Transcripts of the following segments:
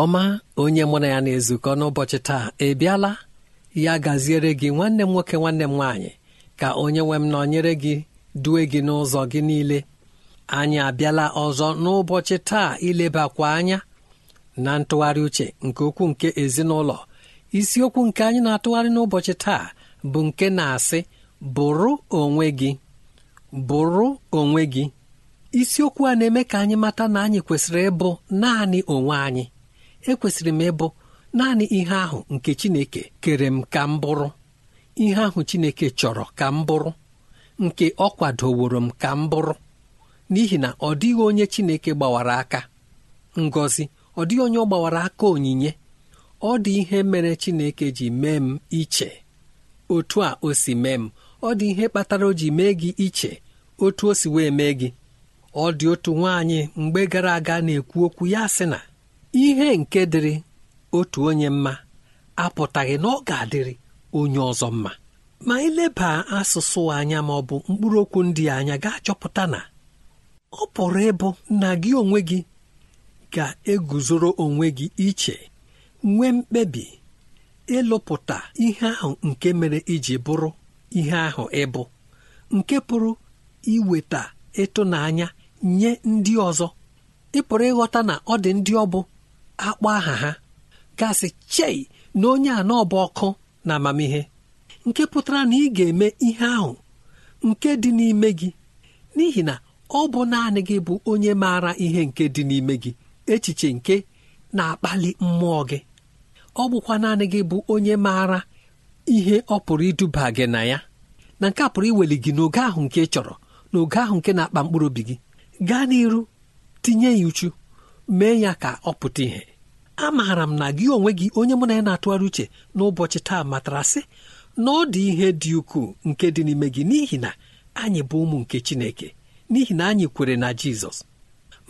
Ọma onye mụ na ya na-ezukọ n'ụbọchị taa ebiala ya gaziere gị nwanne m nwoke nwanne m nwaanyị ka onye nwe m nọnyere gị due gị n'ụzọ gị niile. Anyị abịala ọzọ n'ụbọchị taa ilebakwa anya na ntụgharị uche nke okwu nke ezinụlọ. Isiokwu nke anyị na-atụgharị n'ụbọchị taa bụ nke na-asị bụrụ onwe gị. Bụrụ onwe gị. Isiokwu a na-eme ka anyị mata na anyị kwesịrị ịbụ naanị onwe anyị. Ekwesịrị m ịbụ naanị ihe ahụ nke Chineke kere m ka m bụrụ. Ihe ahụ Chineke chọrọ ka m bụrụ. Nke ọ kwadoworo m ka m bụrụ. N'ihi na ọ dịghị onye Chineke gbawara aka. Ngọzi ọ dịghị onye ọ gbawara aka onyinye. Ọ dị ihe mere Chineke ji mee m iche. Otu a o si mee m ọ dị ihe kpatara o ji mee gị iche. Otu o si wee mee gị. Ọ dị otu nwaanyị mgbe gara aga na-ekwu okwu ya sị na ihe nke dịrị otu onye mma apụtaghị na ọ ga-adịrị onye ọzọ mma. Ma ileba asụsụ anya ma ọ bụ mkpụrụ okwu ndị anya ga-achọpụta na ọ pụrụ ịbụ na gị onwe gị ga-eguzoro onwe gị iche nwee mkpebi ịlụpụta ihe ahụ nke mere iji bụrụ ihe ahụ ịbụ nke pụrụ iweta ịtụnanya nye ndị ọzọ. Ị pụrụ ịghọta na ọ dị ndị ọ bụ akpọ aha ha gasị chei na onye a n'ọbụ ọkụ na amamihe nke pụtara na ị ga-eme ihe ahụ nke dị n'ime gị n'ihi na ọ bụ naanị gị bụ onye maara ihe nke dị n'ime gị echiche nke na-akpali mmụọ gị. Ọ bụkwa naanị gị bụ onye maara ihe ọ pụrụ iduba gị na ya na nke a pụrụ iweli gị n'oge ahụ nke ị chọrọ n'oge ahụ nke na-akpa mkpụrụ obi gị. Gaa n'iru tinye ya uchu. Mee ya ka ọ pụta ìhè. Amaara m na gị onwe gị onye mụ na ya na-atụgharị uche n'ụbọchị taa matara sị na ọ dị ihe dị ukwuu nke dị n'ime gị n'ihi na anyị bụ ụmụ nke Chineke n'ihi na anyị kwere na Jizọs.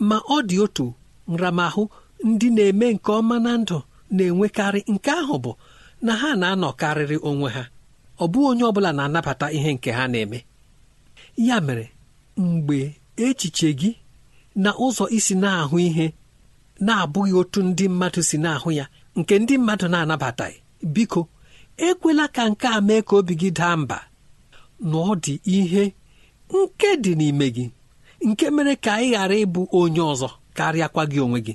Ma ọ dị otu nramahụ ndị na-eme nke ọma na ndụ na-enwekarị nke ahụ bụ na ha na-anọkarịrị onwe ha. Ọ bụghị onye ọ bụla na-anabata ihe nke ha na-eme. Ya mere mgbe echiche gị na ụzọ isi na-ahụ ihe na-abụghị otu ndị mmadụ si na-ahụ ya nke ndị mmadụ na-anabataghị biko ekwela ka nke a mee ka obi gị daa mba. Na ọ dị ihe nke dị n'ime gị nke mere ka ị ghara ịbụ onye ọzọ karịakwa gị onwe gị.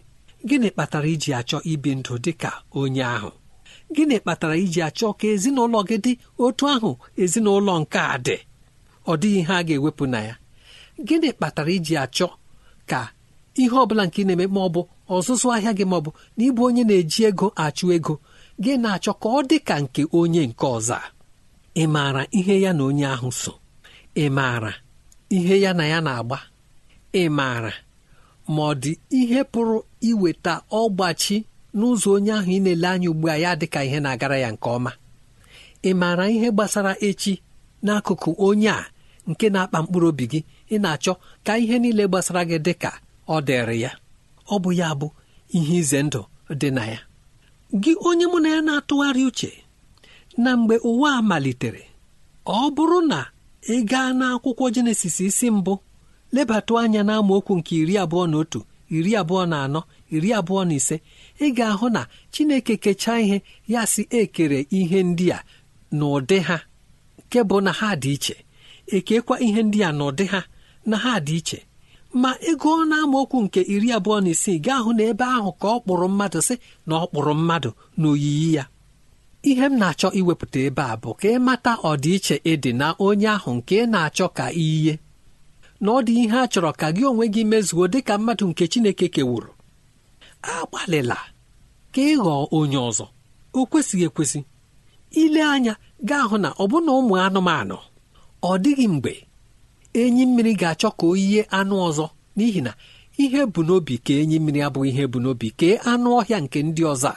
Gịnị kpatara iji achọ ibi ndụ dị ka onye ahụ? Gịnị kpatara iji achọ ka ezinụlọ gị dị otu ahụ ezinụlọ nke a dị? Ọ dịghị ihe a ga-ewepụ na ya. Gịnị kpatara iji achọ ka ihe ọ bụla nke ị na-eme ma ọ bụ ọzụzụ ahịa gị ma ọ bụ na ịbụ onye na-eji ego achụ ego gị na-achọ ka ọ dị ka nke onye nke ọzọ ị maara ihe ya na onye ahụ so. Ị maara ihe ya na ya na-agba. Ị maara ma ọ dị ihe pụrụ iweta ọgbachi n'ụzọ onye ahụ ị na-ele anya ugbu a ya dị ka ihe na-agara ya nke ọma. Ị maara ihe gbasara echi n'akụkụ onye a nke na-akpa mkpụrụ obi gị. Ị na-achọ ka ihe niile gbasara gị dị ka ọ dịrị ya. Ọ bụ ya bụ ihe ize ndụ dị na ya. Gị onye mụ na ya na-atụgharị uche na mgbe ụwa a malitere ọ bụrụ na ị gaa n'akwụkwọ jenesis isi mbụ lebatụ anya n'amaokwu nke iri abụọ na otu iri abụọ na anọ iri abụọ na ise ị ga-ahụ na chineke kechaa ihe ya si ekere ihe ndị a n'ụdị ha nke bụ na ha dị iche. Ekekwa ihe ndị a n'ụdị ha na ha dị iche. Ma ego na-amaokwu nke iri abụọ na isii gaa hụ na ebe ahụ ka ọ kpụrụ mmadụ sị na ọ kpụrụ mmadụ n'oyiyi ya. Ihe m na-achọ iwepụta ebe a bụ ka ịmata ọdịiche ịdị na onye ahụ nke ị na-achọ ka iyi na ọ dị ihe a chọrọ ka gị onwe gị mezuo dị ka mmadụ nke Chineke kewuru agbalịla ka ị ghọọ onye ọzọ. O kwesịghị ekwesị. Ile anya gaa hụ na ọbụna ụmụ anụmanụ ọ dịghị mgbe enyi mmiri ga-achọ ka o anụ ọzọ. N'ihi na ihe bụ n'obi ka enyi mmiri abụghị ihe bụ n'obi kee anụ ọhịa nke ndị ọzọ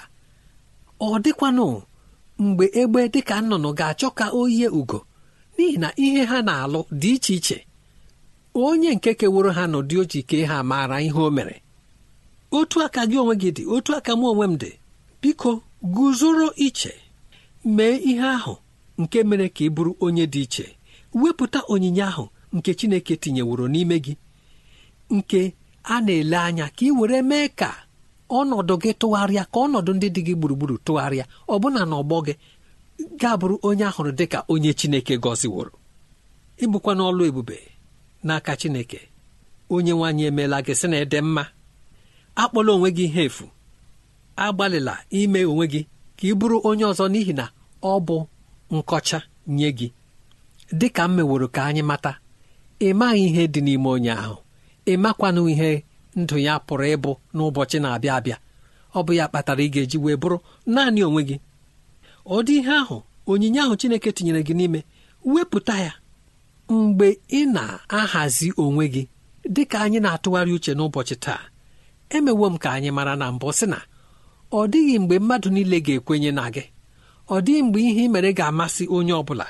ọ dịkwanụ mgbe egbe dịka nnụnụ ga-achọ ka o yie ugo. N'ihi na ihe ha na-alụ dị iche iche. Onye nke keworo ha n'ụdị oji kee ha maara ihe o mere. Otu aka gị onwe gị dị otu aka m onwe m dị. Biko guzoro iche. Mee ihe ahụ nke mere ka ị bụrụ onye dị iche. Wepụta onyinye ahụ nke Chineke tinyeworo n'ime gị nke a na-ele anya ka ị were mee ka ọnọdụ gị tụgharịa ka ọnọdụ ndị dị gị gburugburu tụgharịa. Ọbụna n'ọgbọ gị ga-abụrụ onye ahụrụ dị ka onye Chineke gọziworo. Ịbụkwa n'ọlụ ebube n'aka Chineke onye nwaanyị emeela gị sị na ede mma. Akpọla onwe gị ihe efu. Agbalịla ime onwe gị ka ị bụrụ onye ọzọ n'ihi na ọ bụ nkọcha nye gị. Dị ka m meworo ka anyị mata ị maghị ihe dị n'ime onye ahụ. Ị makwanụ ihe ndụ ya pụrụ ịbụ n'ụbọchị na-abịa abịa. Ọ bụ ya kpatara ị ga-eji wee bụrụ naanị onwe gị. Ọ dị ihe ahụ onyinye ahụ Chineke tinyere gị n'ime wepụta ya. Mgbe ị na-ahazi onwe gị dị ka anyị na-atụgharị uche n'ụbọchị taa emewo m ka anyị mara na mbụ sị na ọ dịghị mgbe mmadụ niile ga-ekwenye na gị. Ọ dịghị mgbe ihe ị mere ga-amasị onye ọ bụla.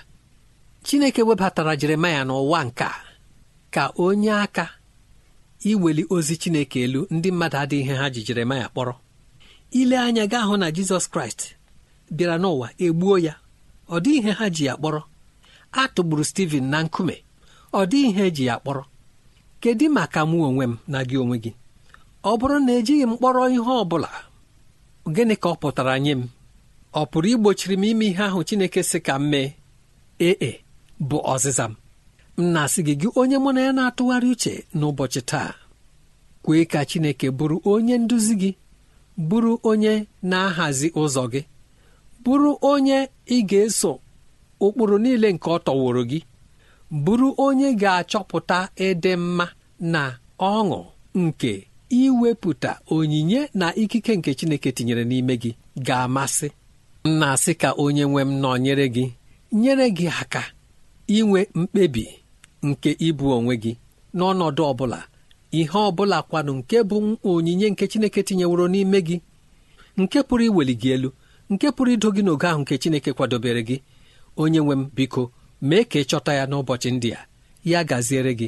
Chineke webatara Jeremaya n'ụwa nke a. ka onye aka iweli ozi Chineke elu ndị mmadụ adịghị ha ji Jeremaya kpọrọ. Ile anya gaa hụ na Jizọs Kraịst bịara n'ụwa egbuo ya ọ dịghị ihe ha ji ya kpọrọ. A tụgburu Steven na nkume ọ dịghị ihe eji ya kpọrọ. Kedu maka mụ onwe m na gị onwe gị? Ọ bụrụ na ejighị m kpọrọ ihe ọ bụla gịnị ka ọ pụtara nye m? Ọ pụrụ igbochiri m ime ihe ahụ Chineke sị ka m mee? Ee e, bụ ọzịza m. m na-asị gị onye mụ na ya na-atụgharị uche n'ụbọchị taa kwee ka Chineke bụrụ onye nduzi gị bụrụ onye na-ahazi ụzọ gị bụrụ onye ị ga-eso ụkpụrụ niile nke ọ tọworo gị bụrụ onye ga-achọpụta ịdị mma na ọṅụ nke iwepụta onyinye na ikike nke Chineke tinyere n'ime gị ga-amasị. M na-asị ka onye nwe m nọnyere gị nyere gị aka inwe mkpebi nke ịbụ onwe gị n'ọnọdụ ọ bụla ihe ọ bụla kwanụ nke bụ onyinye nke Chineke tinyeworo n'ime gị nke pụrụ iweli gị elu nke pụrụ ido gị n'oge ahụ nke Chineke kwadobere gị. Onye nwe m biko mee ka ị chọta ya n'ụbọchị ndị a. Ya gaziere gị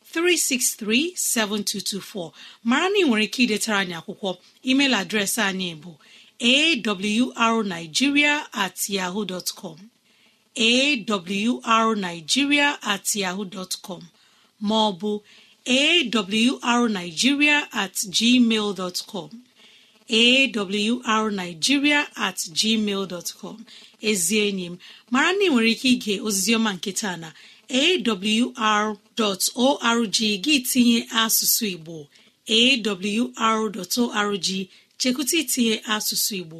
363 7224 mara na ị nwere ike idetara anyị akwụkwọ. Email adreesị anyị bụ awrnigeria at yahoo dot com. At yahoo dot com. Ma ọ bụ at gmail dot com. Awrnigeria at gmail dot com. Enyi m mara na ị nwere ike ige oziziọma nke na awr.org gị tinye asụsụ Igbo. Awr.org chekwụta itinye asụsụ Igbo.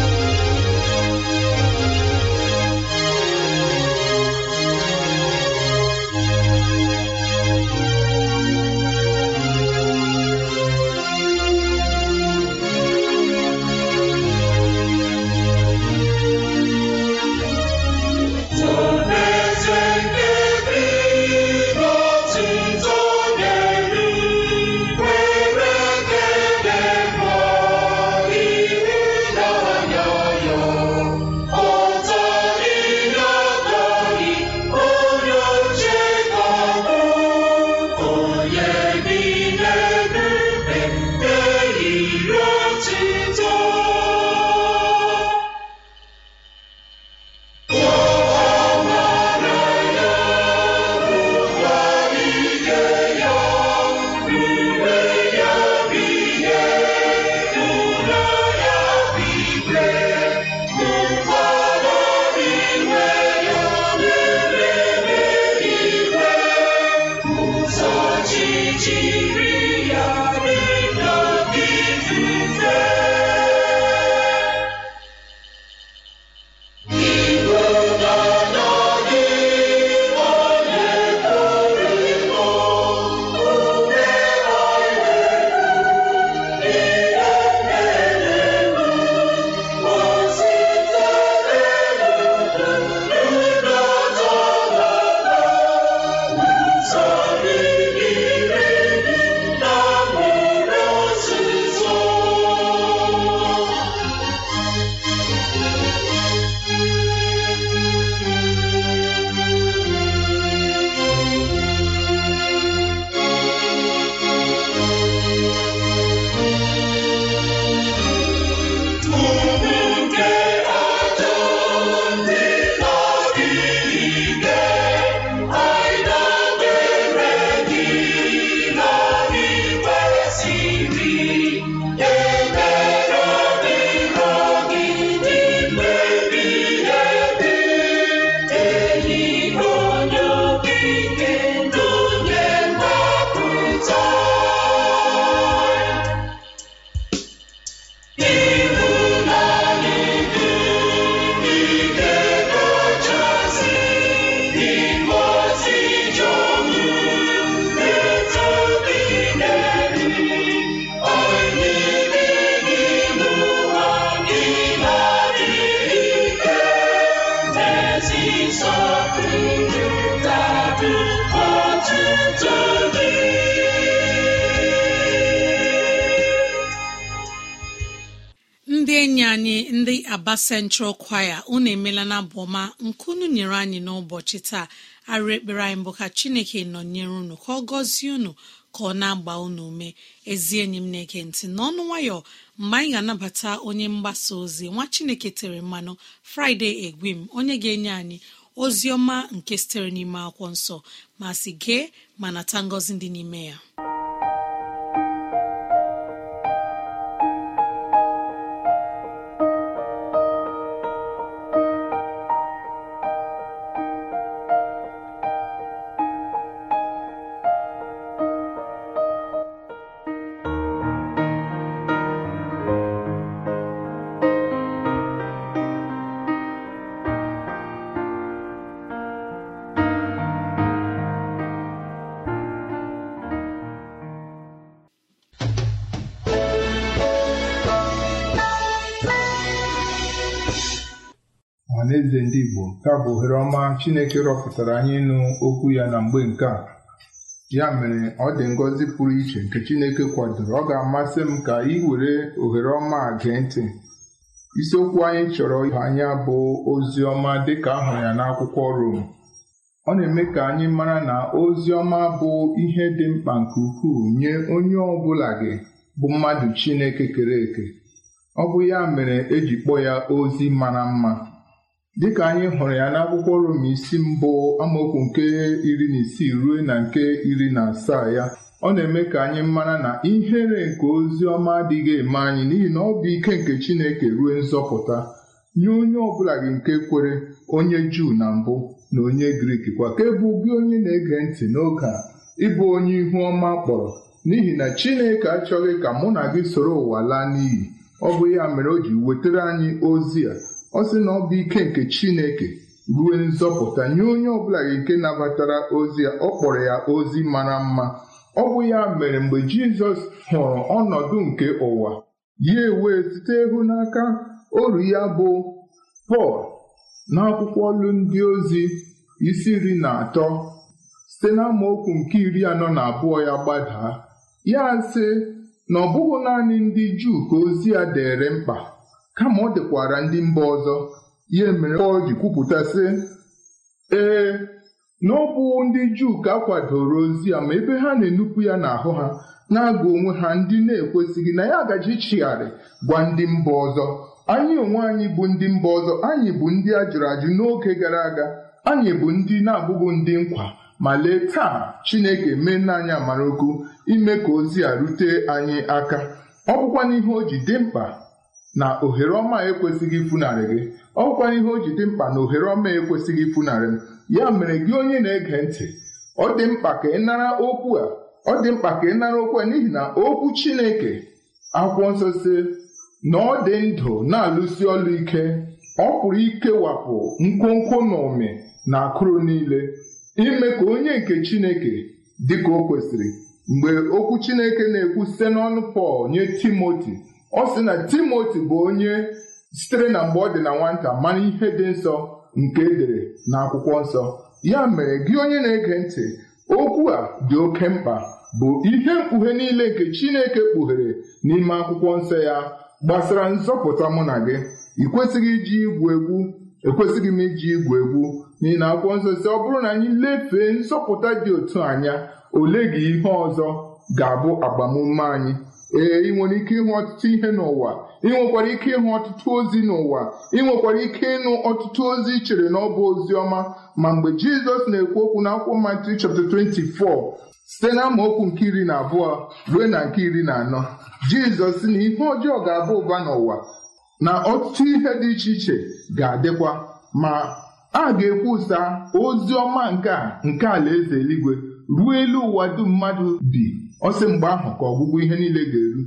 Central kwaya unu emela na abụọma nkunu nyere anyị n'ụbọchị taa. Arụ ekpere anyị bụ ka chineke nọnyere unu ka ọ gọzie unu ka ọ na-agba unu ume. Ezi enyi m na-ege ntị n'ọnụ nwayọ mgbe anyị ga-anabata onye mgbasa ozi nwa chineke tere mmanụ fraịde egwim onye ga-enye anyị ozi ọma nke sitere n'ime akwụkwọ nsọ. Ma si gee ma nata ngọzi dị n'ime ya. Ka bụ ohere ọma Chineke rọpụtara anyị ịnụ okwu ya na mgbe nke a. Ya mere ọ dị ngọzi pụrụ iche nke Chineke kwadoro. Ọ ga-amasị m ka ị were ohere ọma gee ntị. Isiokwu anyị chọrọ ịhụ anya bụ ozi ọma dịka ahụrụ ya n'akwụkwọ Rom. Ọ na-eme ka anyị mara na ozi ọma bụ ihe dị mkpa nke ukwuu nye onye ọ bụla gị bụ mmadụ Chineke kere eke. Ọ bụ ya mere eji kpọọ ya ozi mara mma. Dịka anyị hụrụ ya n'akwụkwọ Rom isi mbụ amaokwu nke iri na isii ruo na nke iri na asaa ya ọ na-eme ka anyị mara na ihere nke ozi ọma adịghị eme anyị n'ihi na ọ bụ ike nke Chineke ruo nzọpụta nye onye ọbụla gị nke kwere onye Juu na mbụ na onye Grik kwa ka bụ gị onye na-ege ntị n'oge a ịbụ onye ihu ọma kpọrọ n'ihi na Chineke achọghị ka mụ na gị soro ụwa laa n'iyi. Ọ bụ ya mere o ji wetara anyị ozi a. ọ sị na ọ bụ ike nke Chineke ruo nzọpụta nye onye ọbụla nke nabatara ozi ya ọ kpọrọ ya ozi mara mma. Ọ bụ ya mere mgbe Jizọs hụrụ ọnọdụ nke ụwa ya ewee site ịhụ n'aka oru ya bụ Pọl n'akwụkwọ ọlụ ndị ozi isi iri na atọ site n'amaokwu nke iri anọ na abụọ ya gbadaa. Ya sị na ọ bụghị naanị ndị Juu ka ozi ya dere mkpa. Kama ọ dịkwara ndị mba ọzọ. Ya mere Pọl ji kwupụta sị ee na ọ bụ ndị Juu ka a kwadoro ozi ya ma ebe ha na-enupụ ya n'ahụ ha na-agụ onwe ha ndị na-ekwesịghị na ya agaji chigharị gwa ndị mba ọzọ. Anyị onwe anyị bụ ndị mba ọzọ. Anyị bụ ndị a jụrụ ajụ n'oge gara aga. Anyị bụ ndị na-abụghị ndị nkwa. Ma lee taa Chineke mee nna anyị amara okwu ime ka ozi a rute anyị aka. Ọ bụkwa n'ihe o ji dị mkpa na ohere ọma ekwesịghị ifunarị gị. Ọ bụkwa ihe o ji dị mkpa na ohere ọma ekwesịghị ifunarị m. Ya mere gị onye na-ege ntị ọ dị mkpa ka ị nara okwu a. Ọ dị mkpa ka ị nara okwu a n'ihi na okwu Chineke akwụkwọ nsọ si na ọ dị ndụ na-alụsi ọlụ ike ọ pụrụ ikewapụ nkwonkwo na ụmị na akụrụ niile ime ka onye nke Chineke dị ka o kwesịrị. Mgbe okwu Chineke na-ekwu site n'ọnụ Pọl nye Timoti ọ sị na Timoti bụ onye sitere na mgbe ọ dị na nwata mara ihe dị nsọ nke edere n'akwụkwọ nsọ. Ya mere gị onye na-ege ntị okwu a dị oke mkpa bụ ihe mkpughe niile nke Chineke kpughere n'ime akwụkwọ nsọ ya gbasara nzọpụta mụ na gị. Ị iji igwu egwu ekwesịghị m iji igwu egwu n'ihi na akwụkwọ nsọ si ọ bụrụ na anyị lefee nzọpụta dị otu anya ole gị ihe ọzọ ga-abụ agbamume anyị? Ee ị nwere ike ịhụ ọtụtụ ihe n'ụwa. Ị nwekwara ike ịhụ ọtụtụ ozi n'ụwa. Ị nwekwara ike ịnụ ọtụtụ ozi chere na ọ bụ ozi ọma. Ma mgbe Jizọs na-ekwu okwu n'akwụkwọ Matiu chapter 24 site na amaokwu nke iri na abụọ ruo na nke iri na anọ Jizọs sị na ihe ọjọọ ga-aba ụba n'ụwa na ọtụtụ ihe dị iche iche ga-adịkwa. Ma a ga-ekwusa ozi ọma nke a nke alaeze eluigwe ruo elu ụwa dum mmadụ bi. Ọ sị mgbe ahụ ka ọgwụgwụ ihe niile ga-eru.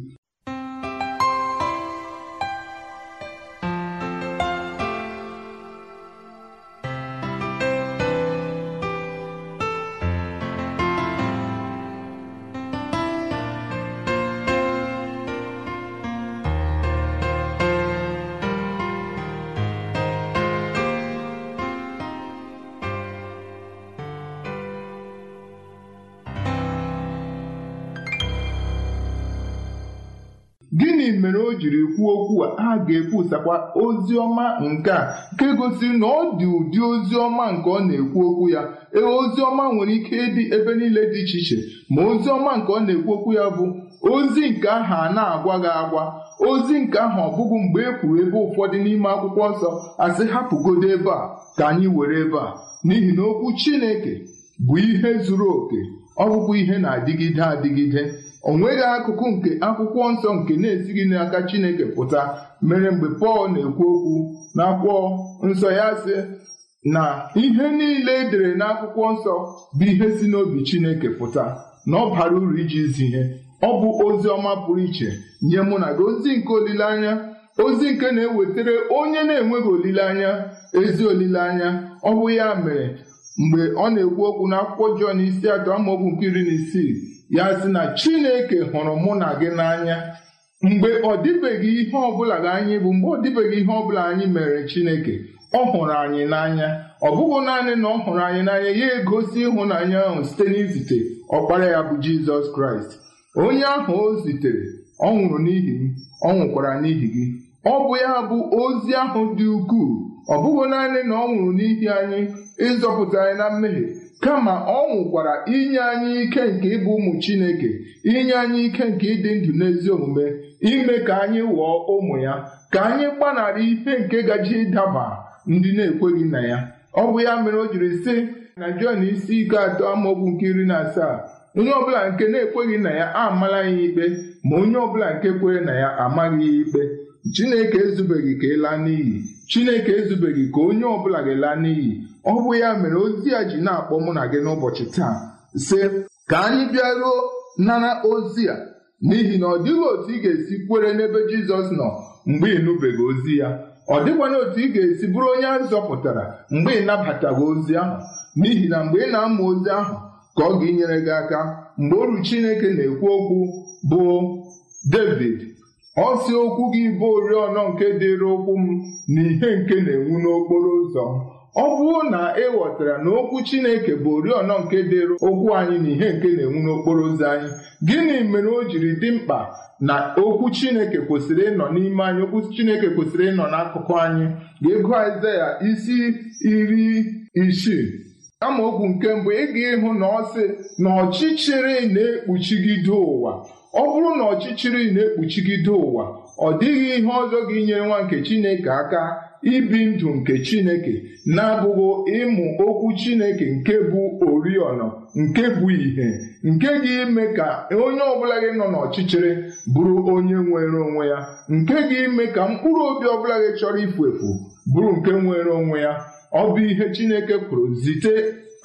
Gịnị mere o jiri kwuo okwu a? A ga-ekwusakwa ozi ọma nke a nke gosiri na ọ dị ụdị ozi ọma nke ọ na-ekwu okwu ya. Ee ozi ọma nwere ike ịdị ebe niile dị iche iche ma ozi ọma nke ọ na-ekwu okwu ya bụ ozi nke ahụ a na-agwa gị agwa ozi nke ahụ ọ bụghị mgbe e kwuru ebe ụfọdụ n'ime akwụkwọ nsọ asị hapụgodo ebe a ka anyị were ebe a. N'ihi na okwu Chineke bụ ihe zuru oke. Ọ ihe na-adịgide adịgide. O nweghị akụkụ nke akwụkwọ nsọ nke na-esighị n'aka Chineke pụta. Mere mgbe Pọl na-ekwu okwu n'akwụkwọ nsọ ya sị na ihe niile edere n'akwụkwọ nsọ bụ ihe si n'obi Chineke pụta na ọ bara uru iji zi ihe. Ọ bụ ozi ọma pụrụ iche nye mụ na gị ozi nke olileanya ozi nke na-ewetara onye na-enweghị olileanya ezi olileanya. Ọ bụ ya mere mgbe ọ na-ekwu okwu n'akwụkwọ Jọn isi atọ amaokwu nke iri na isii ya sị na Chineke hụrụ mụ na gị n'anya. Mgbe ọ dịbeghị ihe ọbụla ga anyị bụ mgbe ọ dịbeghị ihe ọbụla anyị mere Chineke ọ hụrụ anyị n'anya. Ọ bụghị naanị na ọ hụrụ anyị n'anya ya egosi ịhụnanya ahụ site n'izite ọkpara ya bụ Jizọs Kraịst. Onye ahụ o zitere ọ nwụrụ n'ihi m ọ nwụkwara n'ihi gị. Ọ bụ ya bụ ozi ahụ dị ukwuu. Ọ bụghị naanị na ọ nwụrụ n'ihi anyị ịzọpụta anyị na mmehie kama ọ nwụkwara inye anyị ike nke ịbụ ụmụ Chineke inye anyị ike nke ịdị ndụ n'ezi omume ime ka anyị ghọọ ụmụ ya ka anyị gbanarị ihe nke gaji ịdaba ndị na-ekweghị na ya. Ọ bụ ya mere o jiri sị na Jọn isi ike atọ amaokwu nke iri na asaa onye ọbụla nke na-ekweghị na ya amala ya ikpe ma onye ọbụla nke kwere na ya amaghị ya ikpe. Chineke ezubeghị ka ịla n'iyi. Chineke ezubeghị ka onye ọbụla ga-ela n'iyi. Ọ bụ ya mere ozi a ji na-akpọ mụ na gị n'ụbọchị taa sị ka anyị bịaruo nara ozi a n'ihi na ọ dịghị otu ị ga-esi kwere n'ebe Jizọs nọ mgbe ị nụbeghị ozi ya. Ọ dịkwana otu ị ga-esi bụrụ onye a zọpụtara mgbe ị nabataghị ozi ahụ. N'ihi na mgbe ị na-amụ ozi ahụ ka ọ ga-enyere gị aka. Mgbe oru Chineke na-ekwu okwu bụ David. Ọ si okwu gị bụ oriọna nke dịrị ụkwụ m na ihe nke na-enwu n'okporo ụzọ ọ bụrụ na ị ghọtara na okwu Chineke bụ oriọna nke dịrị okwu anyị na ihe nke na-enwu n'okporo ụzọ anyị gịnị mere o jiri dị mkpa na okwu Chineke kwesịrị ịnọ n'ime anyị okwu Chineke kwesịrị ịnọ n'akụkụ anyị? Ga-ego Aịzaya isi iri isii. Amaokwu nke mbụ ị ga-ịhụ na ọ sị na ọchịchịrị na-ekpuchigide ụwa. Ọ bụrụ na ọchịchịrị na-ekpuchigide ụwa ọ dịghị ihe ọzọ ga-enyere nwa nke Chineke aka ibi ndụ nke Chineke na-abụghị ịmụ okwu Chineke nke bụ oriọna nke bụ ìhè nke ga-eme ka onye ọbụla gị nọ n'ọchịchịrị bụrụ onye nwere onwe ya nke ga-eme ka mkpụrụ obi ọbụla gị chọrọ ifu efu bụrụ nke nwere onwe ya. Ọ bụ ihe Chineke kwuru zite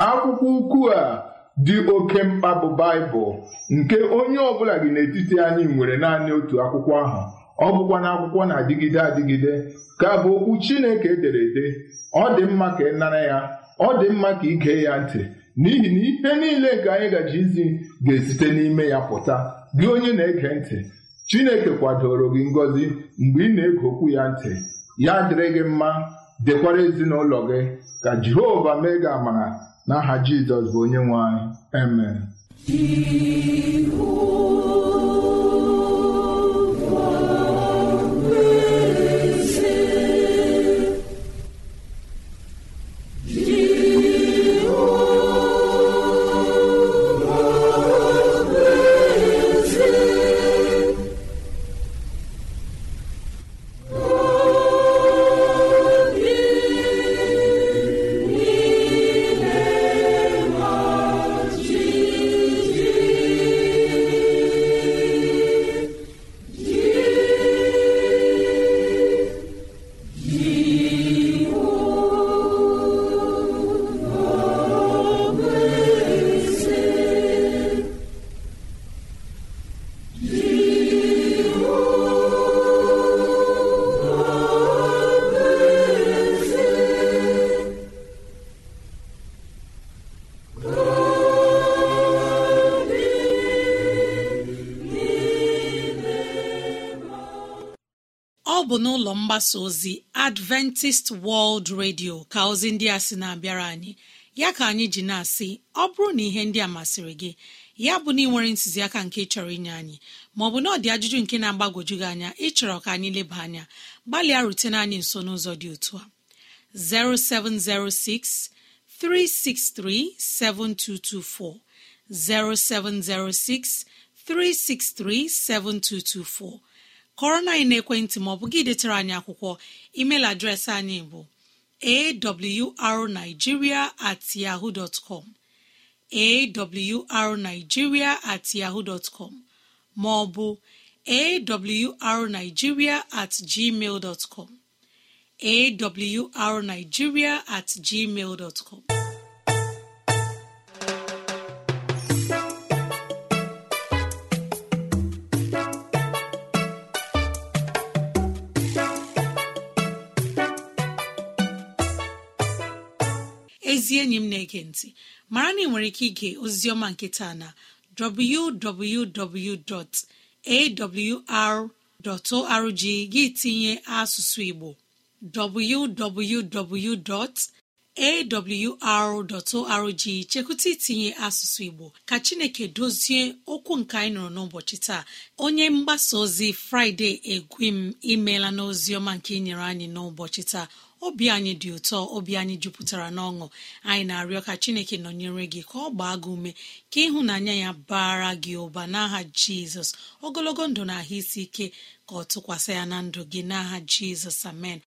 akwụkwọ ukwu a. dị oke mkpa bụ Baịbụl nke onye ọbụla gị n'etiti anyị nwere naanị otu akwụkwọ ahụ. Ọ bụkwa na akwụkwọ na-adịgide adịgide ka bụ okwu Chineke edere ede. Ọ dị mma ka ị nara ya ọ dị mma ka ị gee ya ntị n'ihi na ihe niile nke anyị gaji izi ga-esite n'ime ya pụta. Gị onye na-ege ntị Chineke kwadoro gị ngọzi mgbe ị na-ege okwu ya ntị. Ya dịrị gị mma dekwara ezinụlọ gị. Ka Jehova mee gị amara. N'aha Jizọs bụ onye nwe anyị. Amen. Mgbasa ozi adventist world radio ka ozi ndị a sị na-abịara anyị. Ya ka anyị ji na-asị ọ bụrụ na ihe ndị a masịrị gị ya bụ na ị nwere ntụziaka nke chọrọ inye anyị maọbụ na ọ dị ajụjụ nke na-agbagwoju gị anya ịchọrọ ka anyị leba anya gbalịa rutene anyị nso n'ụzọ dị otu a. 0706 363 7224 0706 363 7224 kọrọ na anyị na-ekwentị maọbụ gị detara anyị akwụkwọ email adreesị anyị bụ awrnigeria at yahoo dot com. Awrnigeria at yahoo com. Maọbụ awrnigeria at gmail com. Awrnigeria at gmail com. Ezi enyi m na-ege ntị mara na ị nwere ike ige oziọma nke taa na www.awr.org gị tinye asụsụ Igbo www.awr.org chekwụta itinye asụsụ Igbo ka Chineke dozie okwu nke anyị nọrọ n'ụbọchị taa. Onye mgbasa ozi Fraịde egwim imeela n'ozi ọma nke inyere anyị n'ụbọchị taa. Obi anyị dị ụtọ obi anyị jupụtara n'ọṅụ. Anyị na-arịọ ka chineke nọnyere gị ka ọ gbaa gị ume ka ịhụnanya ya bara gị ụba n'aha jizọs. Ogologo ndụ na ahụ isi ike ka ọ tụkwasị ya na ndụ gị n'aha jizọs. Amen.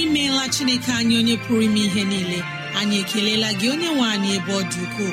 Imeela chineke anyị onye pụrụ ime ihe niile. Anyị ekelela gị onye nwe anyị ebe ọ dị ukwuu.